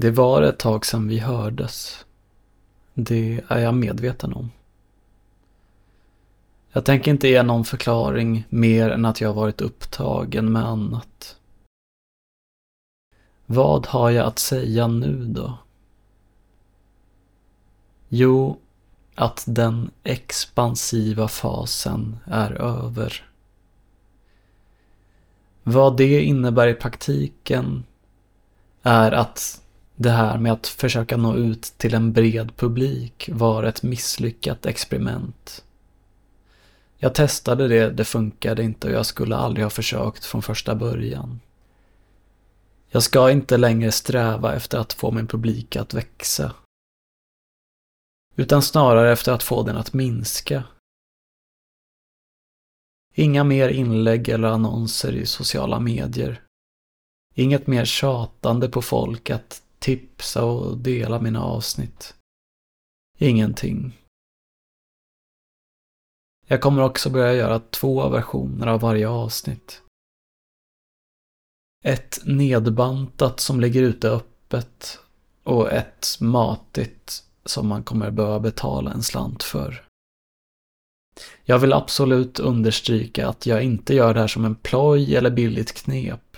Det var ett tag sedan vi hördes. Det är jag medveten om. Jag tänker inte ge någon förklaring mer än att jag varit upptagen med annat. Vad har jag att säga nu då? Jo, att den expansiva fasen är över. Vad det innebär i praktiken är att det här med att försöka nå ut till en bred publik var ett misslyckat experiment. Jag testade det, det funkade inte och jag skulle aldrig ha försökt från första början. Jag ska inte längre sträva efter att få min publik att växa. Utan snarare efter att få den att minska. Inga mer inlägg eller annonser i sociala medier. Inget mer tjatande på folk att tipsa och dela mina avsnitt. Ingenting. Jag kommer också börja göra två versioner av varje avsnitt. Ett nedbantat som ligger ute öppet och ett matigt som man kommer behöva betala en slant för. Jag vill absolut understryka att jag inte gör det här som en ploj eller billigt knep.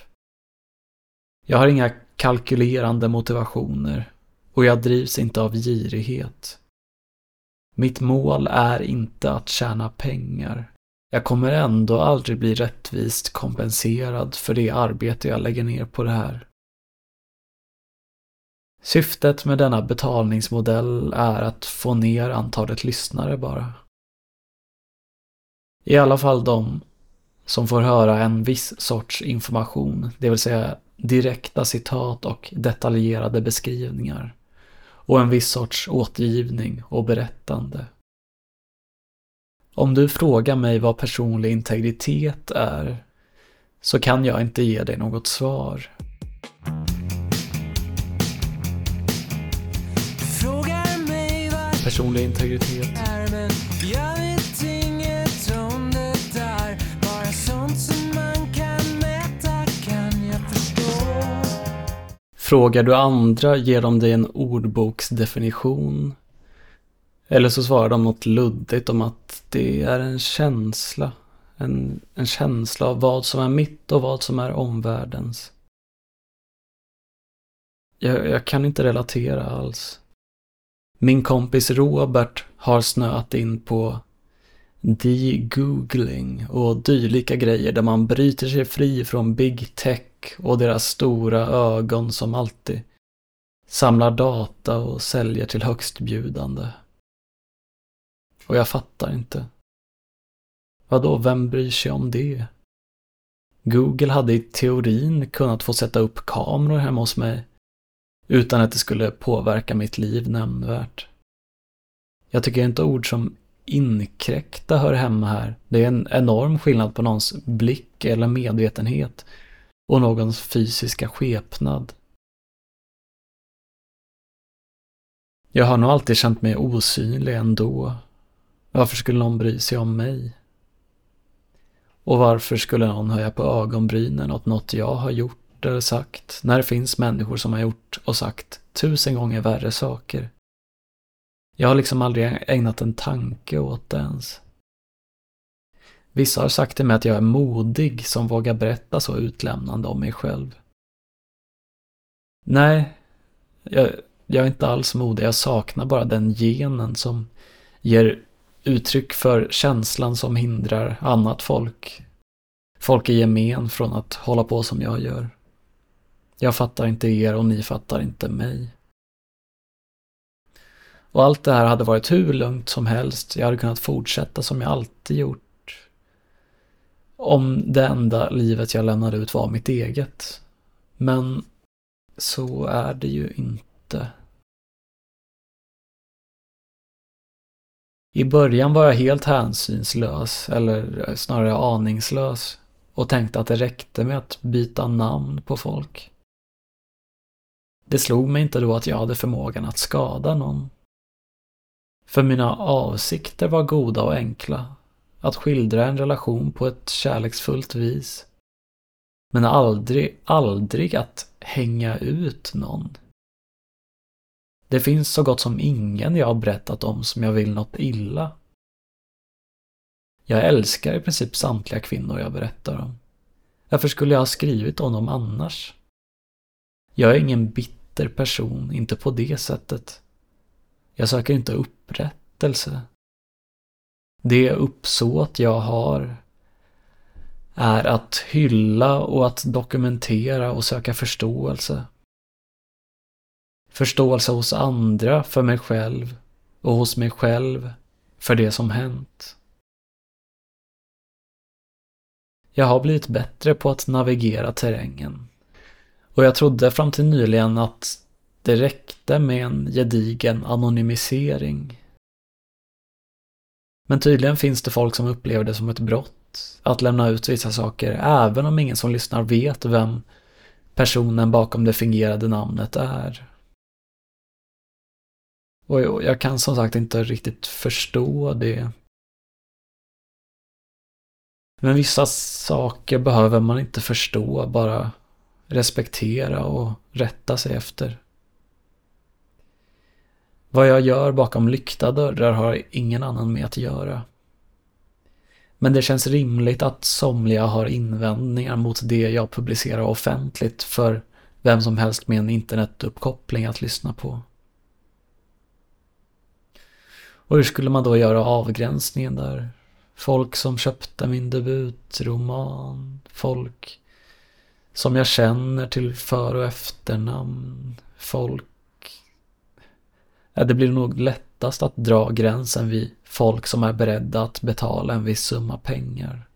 Jag har inga kalkylerande motivationer och jag drivs inte av girighet. Mitt mål är inte att tjäna pengar. Jag kommer ändå aldrig bli rättvist kompenserad för det arbete jag lägger ner på det här. Syftet med denna betalningsmodell är att få ner antalet lyssnare bara. I alla fall de som får höra en viss sorts information, det vill säga direkta citat och detaljerade beskrivningar och en viss sorts återgivning och berättande. Om du frågar mig vad personlig integritet är så kan jag inte ge dig något svar. Personlig integritet. Frågar du andra ger de dig en ordboksdefinition. Eller så svarar de något luddigt om att det är en känsla. En, en känsla av vad som är mitt och vad som är omvärldens. Jag, jag kan inte relatera alls. Min kompis Robert har snöat in på de-googling och dylika grejer där man bryter sig fri från big tech och deras stora ögon som alltid samlar data och säljer till högstbjudande. Och jag fattar inte. Vadå, vem bryr sig om det? Google hade i teorin kunnat få sätta upp kameror hemma hos mig utan att det skulle påverka mitt liv nämnvärt. Jag tycker inte ord som inkräkta hör hemma här. Det är en enorm skillnad på någons blick eller medvetenhet och någons fysiska skepnad. Jag har nog alltid känt mig osynlig ändå. Varför skulle någon bry sig om mig? Och varför skulle någon höja på ögonbrynen åt något jag har gjort eller sagt när det finns människor som har gjort och sagt tusen gånger värre saker? Jag har liksom aldrig ägnat en tanke åt det ens. Vissa har sagt till mig att jag är modig som vågar berätta så utlämnande om mig själv. Nej, jag, jag är inte alls modig. Jag saknar bara den genen som ger uttryck för känslan som hindrar annat folk, folk i gemen från att hålla på som jag gör. Jag fattar inte er och ni fattar inte mig. Och allt det här hade varit hur lugnt som helst. Jag hade kunnat fortsätta som jag alltid gjort. Om det enda livet jag lämnade ut var mitt eget. Men så är det ju inte. I början var jag helt hänsynslös, eller snarare aningslös, och tänkte att det räckte med att byta namn på folk. Det slog mig inte då att jag hade förmågan att skada någon. För mina avsikter var goda och enkla. Att skildra en relation på ett kärleksfullt vis. Men aldrig, aldrig att hänga ut någon. Det finns så gott som ingen jag har berättat om som jag vill något illa. Jag älskar i princip samtliga kvinnor jag berättar om. Varför skulle jag ha skrivit om dem annars? Jag är ingen bitter person, inte på det sättet. Jag söker inte upprättelse. Det uppsåt jag har är att hylla och att dokumentera och söka förståelse. Förståelse hos andra för mig själv och hos mig själv för det som hänt. Jag har blivit bättre på att navigera terrängen. Och jag trodde fram till nyligen att det räckte med en gedigen anonymisering. Men tydligen finns det folk som upplever det som ett brott att lämna ut vissa saker även om ingen som lyssnar vet vem personen bakom det fingerade namnet är. Och jag kan som sagt inte riktigt förstå det. Men vissa saker behöver man inte förstå, bara respektera och rätta sig efter. Vad jag gör bakom lyckta dörrar har ingen annan med att göra. Men det känns rimligt att somliga har invändningar mot det jag publicerar offentligt för vem som helst med en internetuppkoppling att lyssna på. Och hur skulle man då göra avgränsningen där? Folk som köpte min debutroman, folk som jag känner till för och efternamn, folk Ja, det blir nog lättast att dra gränsen vid folk som är beredda att betala en viss summa pengar.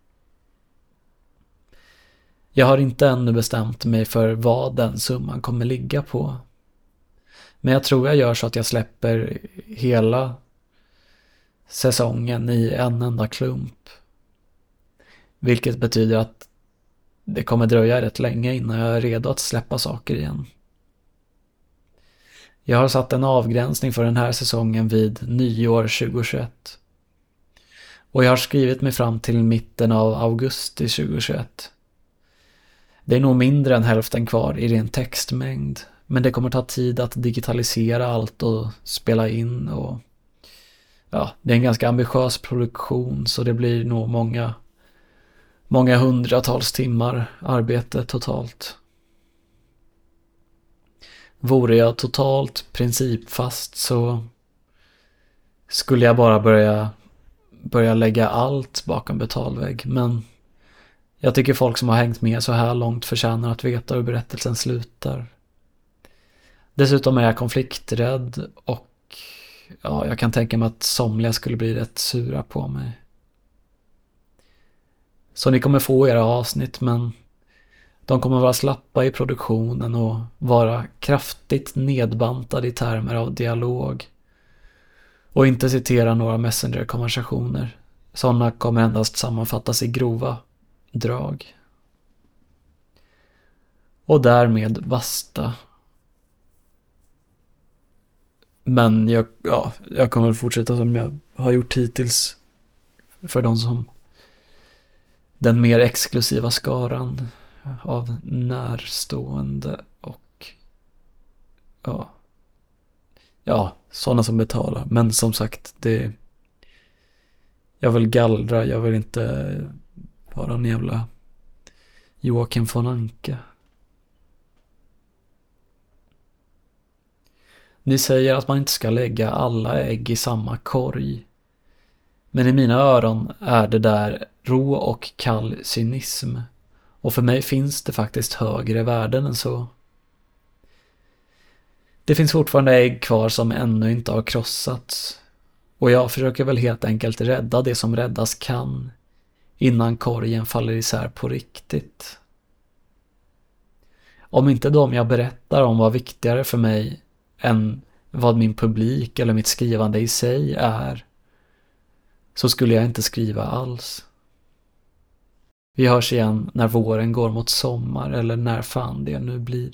Jag har inte ännu bestämt mig för vad den summan kommer ligga på. Men jag tror jag gör så att jag släpper hela säsongen i en enda klump. Vilket betyder att det kommer dröja rätt länge innan jag är redo att släppa saker igen. Jag har satt en avgränsning för den här säsongen vid nyår 2021. Och jag har skrivit mig fram till mitten av augusti 2021. Det är nog mindre än hälften kvar i ren textmängd. Men det kommer ta tid att digitalisera allt och spela in och ja, det är en ganska ambitiös produktion så det blir nog många många hundratals timmar arbete totalt. Vore jag totalt principfast så skulle jag bara börja, börja lägga allt bakom betalvägg. Men jag tycker folk som har hängt med så här långt förtjänar att veta hur berättelsen slutar. Dessutom är jag konflikträdd och ja, jag kan tänka mig att somliga skulle bli rätt sura på mig. Så ni kommer få era avsnitt men de kommer vara slappa i produktionen och vara kraftigt nedbantade i termer av dialog. Och inte citera några Messenger-konversationer. Sådana kommer endast sammanfattas i grova drag. Och därmed basta. Men jag, ja, jag kommer fortsätta som jag har gjort hittills. För de som... Den mer exklusiva skaran av närstående och ja, ja, sådana som betalar. Men som sagt, det jag vill gallra, jag vill inte vara en jävla Joakim von Anka. Ni säger att man inte ska lägga alla ägg i samma korg. Men i mina öron är det där rå och kall cynism. Och för mig finns det faktiskt högre värden än så. Det finns fortfarande ägg kvar som ännu inte har krossats. Och jag försöker väl helt enkelt rädda det som räddas kan innan korgen faller isär på riktigt. Om inte de jag berättar om var viktigare för mig än vad min publik eller mitt skrivande i sig är, så skulle jag inte skriva alls. Vi hörs igen när våren går mot sommar eller när fan det nu blir.